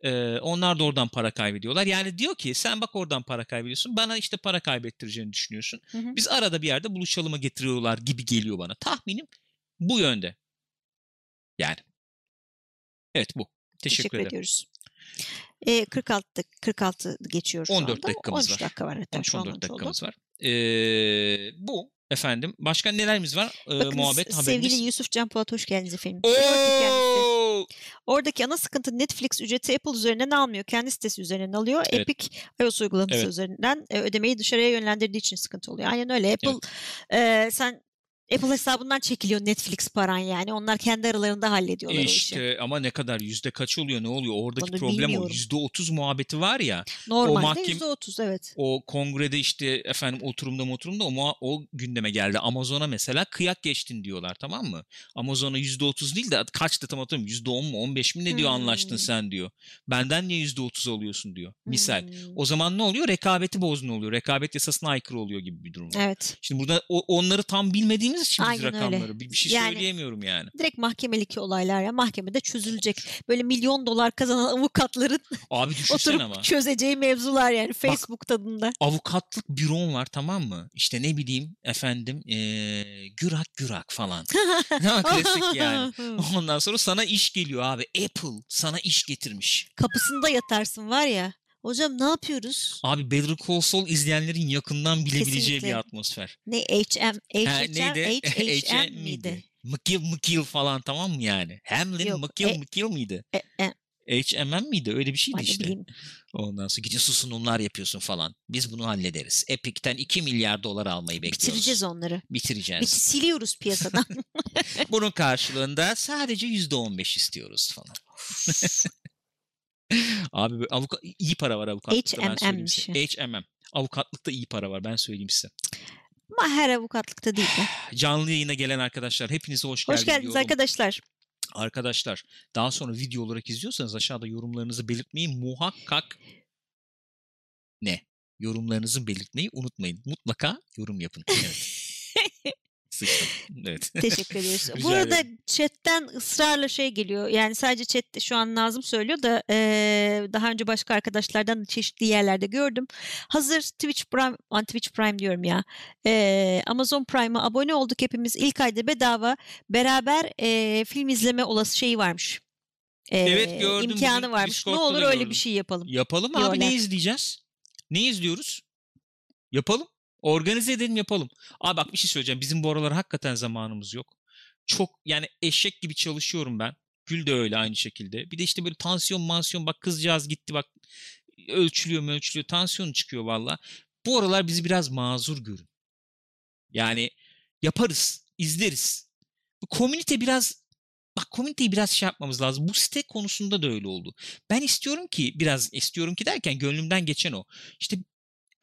Ee, onlar da oradan para kaybediyorlar. Yani diyor ki sen bak oradan para kaybediyorsun. Bana işte para kaybettireceğini düşünüyorsun. Hı hı. Biz arada bir yerde buluşalım'a getiriyorlar gibi geliyor bana. Tahminim bu yönde. Yani. Evet bu. Teşekkür, Teşekkür, ederim. ediyoruz. E, 46 dak- 46 geçiyor şu 14 anda. dakikamız 13 var. dakika var hatta şu an 13-14 olmuş oldu. dakikamız var. Ee, bu efendim. Başka nelerimiz var? Ee, Bakınız, muhabbet haberimiz. sevgili Yusuf Can Polat hoş geldiniz efendim. Oo! Oradaki ana sıkıntı Netflix ücreti Apple üzerinden almıyor. Kendi sitesi üzerinden alıyor. Evet. Epic iOS uygulaması Evet. üzerinden e, ödemeyi dışarıya yönlendirdiği için sıkıntı oluyor. Aynen öyle. Apple e, sen Apple hesabından çekiliyor Netflix paran yani. Onlar kendi aralarında hallediyorlar o işi. İşte ama ne kadar yüzde kaç oluyor ne oluyor oradaki Onu problem o bilmiyorum. yüzde otuz muhabbeti var ya Normalde mahkem- %30 evet. o kongrede işte efendim oturumda oturumda o, o gündeme geldi Amazon'a mesela kıyak geçtin diyorlar tamam mı Amazon'a yüzde otuz değil de kaçtı tam hatırlamıyorum yüzde on mu on beş mi ne diyor anlaştın Hmm. sen diyor benden niye yüzde otuz alıyorsun diyor misal Hmm. o zaman ne oluyor rekabeti bozgun oluyor rekabet yasasına aykırı oluyor gibi bir durum var. Evet. Şimdi burada o- onları tam bilmediğimiz için biz Aynen öyle. rakamları bir, bir şey Yani- söyleyemiyorum yani. Direkt mahkemelik olaylar ya. Mahkemede çözülecek. Böyle milyon dolar kazanan avukatların Abi oturup ama. çözeceği mevzular yani. Facebook tadında. avukatlık büron var tamam mı? İşte ne bileyim efendim eee gürak gürak falan. Ne klasik yani. Ondan sonra sana iş geliyor abi. Apple sana iş getirmiş. Kapısında yatarsın var ya. Hocam ne yapıyoruz? Abi Better Call Saul izleyenlerin yakından bilebileceği Kesinlikle. bir atmosfer. Ne HM, HHM? HHM miydi? McGill McGill falan tamam mı yani? Hamlin Yok, McGill e- McGill miydi? E, e, HMM miydi? Öyle bir şeydi hadi işte. bileyim. Ondan sonra gidiyorsun sunumlar yapıyorsun falan. Biz bunu hallederiz. Epic'ten 2 milyar dolar almayı bekliyoruz. Bitireceğiz onları. Bitireceğiz. Biz siliyoruz piyasadan. Bunun karşılığında sadece %15 istiyoruz falan. Abi avukat, iyi para var avukatlıkta ben söyleyeyim size. HMM. Avukatlıkta iyi para var ben söyleyeyim size. Ama her avukatlıkta değil de. Canlı yayına gelen arkadaşlar hepinize hoş, Hoş geldin geldiniz diyorum. arkadaşlar. Arkadaşlar daha sonra video olarak izliyorsanız aşağıda yorumlarınızı belirtmeyi muhakkak ne? Yorumlarınızı belirtmeyi unutmayın. Mutlaka yorum yapın. Evet. Sıçtım. Evet. Teşekkür ederiz. Bu arada chatten ısrarla şey geliyor. Yani sadece chatte şu an Nazım söylüyor da eee, daha önce başka arkadaşlardan da çeşitli yerlerde gördüm. Hazır Twitch Prime, an Twitch Prime diyorum ya. eee, Amazon Prime'a abone olduk hepimiz. İlk ayda bedava beraber eee, film izleme olası şeyi varmış. Evet, Eee, gördüm. imkanı varmış. Ne Discord'da olur da öyle bir şey yapalım. Yapalım abi Diyorlar. ne izleyeceğiz? Ne izliyoruz? Yapalım. Organize edelim yapalım. Abi bak bir şey söyleyeceğim. Bizim bu aralar hakikaten zamanımız yok. Çok yani eşek gibi çalışıyorum ben. Gül de öyle aynı şekilde. Bir de işte böyle tansiyon mansiyon bak kızcağız gitti bak ölçülüyor ölçülüyor tansiyonu çıkıyor valla. Bu aralar bizi biraz mazur görün. Yani yaparız, izleriz. Bu komünite biraz bak komüniteyi biraz şey yapmamız lazım. Bu site konusunda da öyle oldu. Ben istiyorum ki biraz istiyorum ki derken gönlümden geçen o. İşte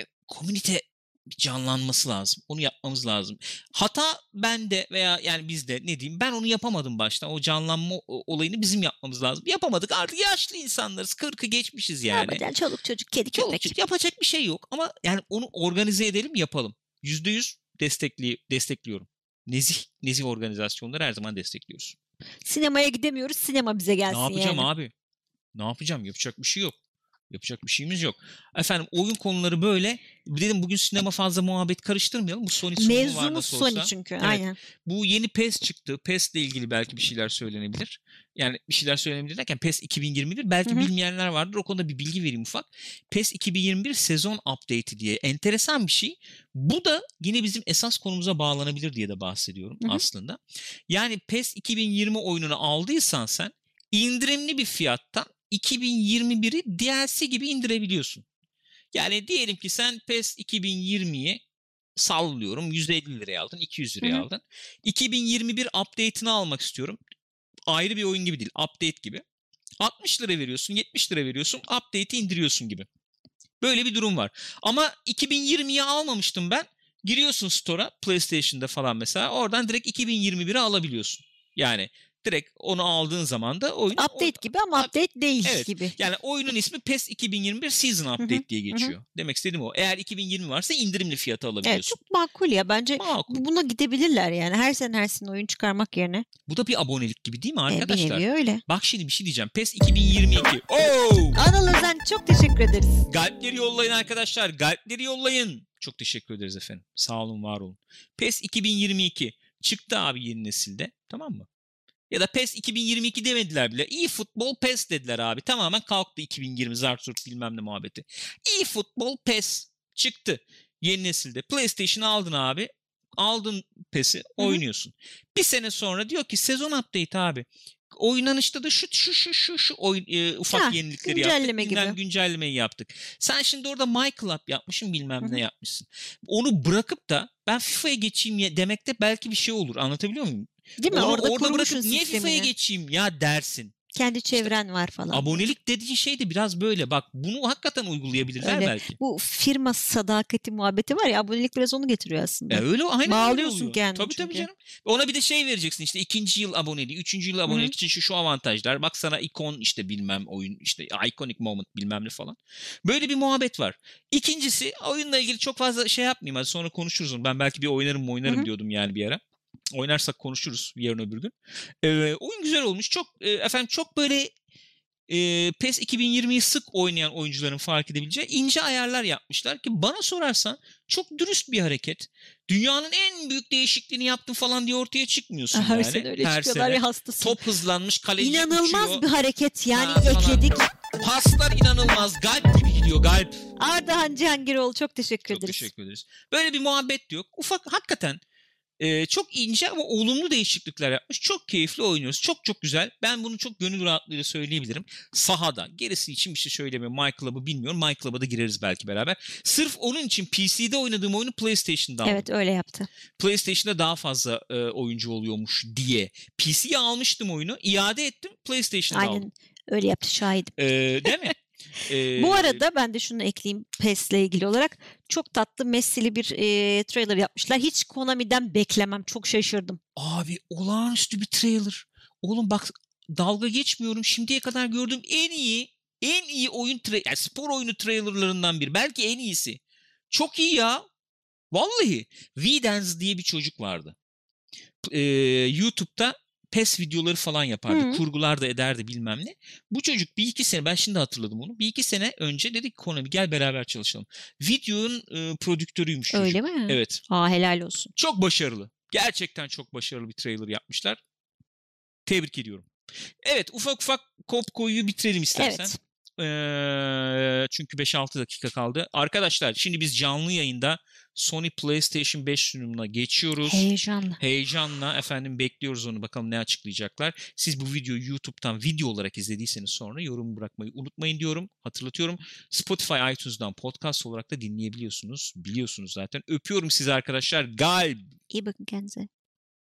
e, komünite bir canlanması lazım. Onu yapmamız lazım. Hata bende veya yani bizde ne diyeyim ben onu yapamadım baştan. O canlanma olayını bizim yapmamız lazım. Yapamadık artık yaşlı insanlarız. 40'ı geçmişiz Ne yani. yapacaksın? Çoluk çocuk, kedi Çoluk köpek. çocuk yapacak bir şey yok ama yani onu organize edelim yapalım. Yüzde yüz destekli, destekliyorum. Nezih, nezih organizasyonları her zaman destekliyoruz. Sinemaya gidemiyoruz. Sinema bize gelsin ne yapacağım yani. abi? Ne yapacağım? Yapacak bir şey yok. Yapacak bir şeyimiz yok. Efendim oyun konuları böyle. Dedim bugün sinema fazla muhabbet karıştırmayalım. Bu Sony var Mevzumuz nasıl Sony olsa. çünkü. Evet. Aynen. Bu yeni PES çıktı. PES ile ilgili belki bir şeyler söylenebilir. Yani bir şeyler söylenebilir derken PES 2021 belki Hı hı. bilmeyenler vardır. O konuda bir bilgi vereyim ufak. PES 2021 sezon update'i diye enteresan bir şey. Bu da yine bizim esas konumuza bağlanabilir diye de bahsediyorum Hı hı. aslında. Yani PES 2020 oyununu aldıysan sen indirimli bir fiyattan 2021'i DLC gibi indirebiliyorsun. Yani diyelim ki sen PES 2020'yi sallıyorum 150 liraya aldın 200 liraya Hı hı. aldın. 2021 update'ini almak istiyorum. Ayrı bir oyun gibi değil update gibi. 60 lira veriyorsun 70 lira veriyorsun update'i indiriyorsun gibi. Böyle bir durum var. Ama 2020'yi almamıştım ben. Giriyorsun store'a PlayStation'da falan mesela oradan direkt 2021'i alabiliyorsun. Yani direkt onu aldığın zaman da oyun Update gibi ama Up- update değil Evet. gibi. yani oyunun ismi PES 2021 Season Update hı, diye geçiyor. Demek istediğim o. Eğer 2020 varsa indirimli fiyata Evet alabiliyorsun. çok makul ya. Bence Makul. bu- buna gidebilirler yani. Her sene her sene oyun çıkarmak yerine. Bu da bir abonelik gibi değil mi E, bir arkadaşlar? öyle. Bak şimdi bir şey diyeceğim. PES 2022. Oo! Anıl Özen çok teşekkür ederiz. Galpleri yollayın arkadaşlar. Galpleri yollayın. Çok teşekkür ederiz efendim. Sağ olun, var olun. PES 2022 çıktı abi yeni nesilde. Tamam mı? Ya da PES 2022 demediler bile. İyi futbol PES dediler abi. Tamamen kalktı 2020 Zarsurt bilmem ne muhabbeti. İyi futbol PES çıktı. Yeni nesilde. PlayStation aldın abi. Aldın PES'i oynuyorsun. Bir sene sonra diyor ki sezon update abi. Oynanışta da şu şu şu şu şu oyun, e, ufak Ha, yenilikleri güncelleme yaptık. Günden gibi. güncellemeyi yaptık. Sen şimdi orada My Club yapmışsın bilmem Hı hı. ne yapmışsın. Onu bırakıp da ben FIFA'ya geçeyim ya demekte belki bir şey olur. Anlatabiliyor muyum? Değil mi? Onu orada, orada bırakıp niye FIFA'ya geçeyim ya dersin. Kendi çevren var falan. Abonelik dediğin şey de biraz böyle. Bak bunu hakikaten uygulayabilirler Öyle. belki. Bu firma sadakati muhabbeti var ya abonelik biraz onu getiriyor aslında. E öyle aynen öyle Bağlıyorsun oluyor. kendini Tabii tabii çünkü. canım. Ona bir de şey vereceksin işte ikinci yıl aboneliği, üçüncü yıl abonelik için şu şu avantajlar. Bak sana ikon işte bilmem oyun işte iconic moment bilmem ne falan. Böyle bir muhabbet var. İkincisi oyunla ilgili çok fazla şey yapmayayım hadi sonra konuşuruz onu. Ben belki bir oynarım oynarım Hı hı. diyordum yani bir ara. Oynarsak konuşuruz yarın öbür gün. Ee, oyun güzel olmuş. Çok e, efendim çok böyle e, PES 2020'yi sık oynayan oyuncuların fark edebileceği ince ayarlar yapmışlar ki bana sorarsan çok dürüst bir hareket. Dünyanın en büyük değişikliğini yaptım falan diye ortaya çıkmıyorsun Her yani. sene öyle Her çıkıyorlar sene. ya hastasın. Top hızlanmış, kaleci İnanılmaz uçuyor. bir hareket yani Ha, falan. ekledik. Paslar inanılmaz. Galp gibi gidiyor galp. Ardahan Cihangiroğlu çok teşekkür Çok ederiz. teşekkür ederiz. Böyle bir muhabbet yok. Ufak hakikaten e, çok ince ama olumlu değişiklikler yapmış. Çok keyifli oynuyoruz. Çok çok güzel. Ben bunu çok gönül rahatlığıyla söyleyebilirim. Sahada. Gerisi için bir şey söylemiyorum. My Club'ı bilmiyorum. My Club'a da gireriz belki beraber. Sırf onun için PC'de oynadığım oyunu PlayStation'da aldım. Evet öyle yaptı. PlayStation'da daha fazla e, oyuncu oluyormuş diye. PC'ye almıştım oyunu. iade ettim. PlayStation'da aldım. Aynen öyle yaptı şahidim. E, değil mi? E, Bu arada ben de şunu ekleyeyim PES'le ilgili olarak. Çok tatlı Messi'li bir e, trailer yapmışlar. Hiç Konami'den beklemem. Çok şaşırdım. Abi olağanüstü bir trailer. Oğlum bak dalga geçmiyorum. Şimdiye kadar gördüğüm en iyi en iyi oyun tra- yani spor oyunu trailerlarından biri. Belki en iyisi. Çok iyi ya. Vallahi. V-Dance diye bir çocuk vardı. e, YouTube'da PES videoları falan yapardı. Hı. Kurgular da ederdi bilmem ne. Bu çocuk bir iki sene ben şimdi hatırladım onu. Bir iki sene önce dedi ki Konami gel beraber çalışalım. Videonun e, prodüktörüymüş çocuk. Öyle mi? Evet. Aa helal olsun. Çok başarılı. Gerçekten çok başarılı bir trailer yapmışlar. Tebrik ediyorum. Evet ufak ufak Kopko'yu bitirelim istersen. Evet. Ee, çünkü 5-6 dakika kaldı. Arkadaşlar şimdi biz canlı yayında Sony PlayStation 5 sunumuna geçiyoruz. Heyecanlı. Heyecanla efendim bekliyoruz onu bakalım ne açıklayacaklar. Siz bu videoyu YouTube'dan video olarak izlediyseniz sonra yorum bırakmayı unutmayın diyorum. Hatırlatıyorum. Spotify, iTunes'dan podcast olarak da dinleyebiliyorsunuz. Biliyorsunuz zaten. Öpüyorum sizi arkadaşlar. Galb. İyi bakın kendinize.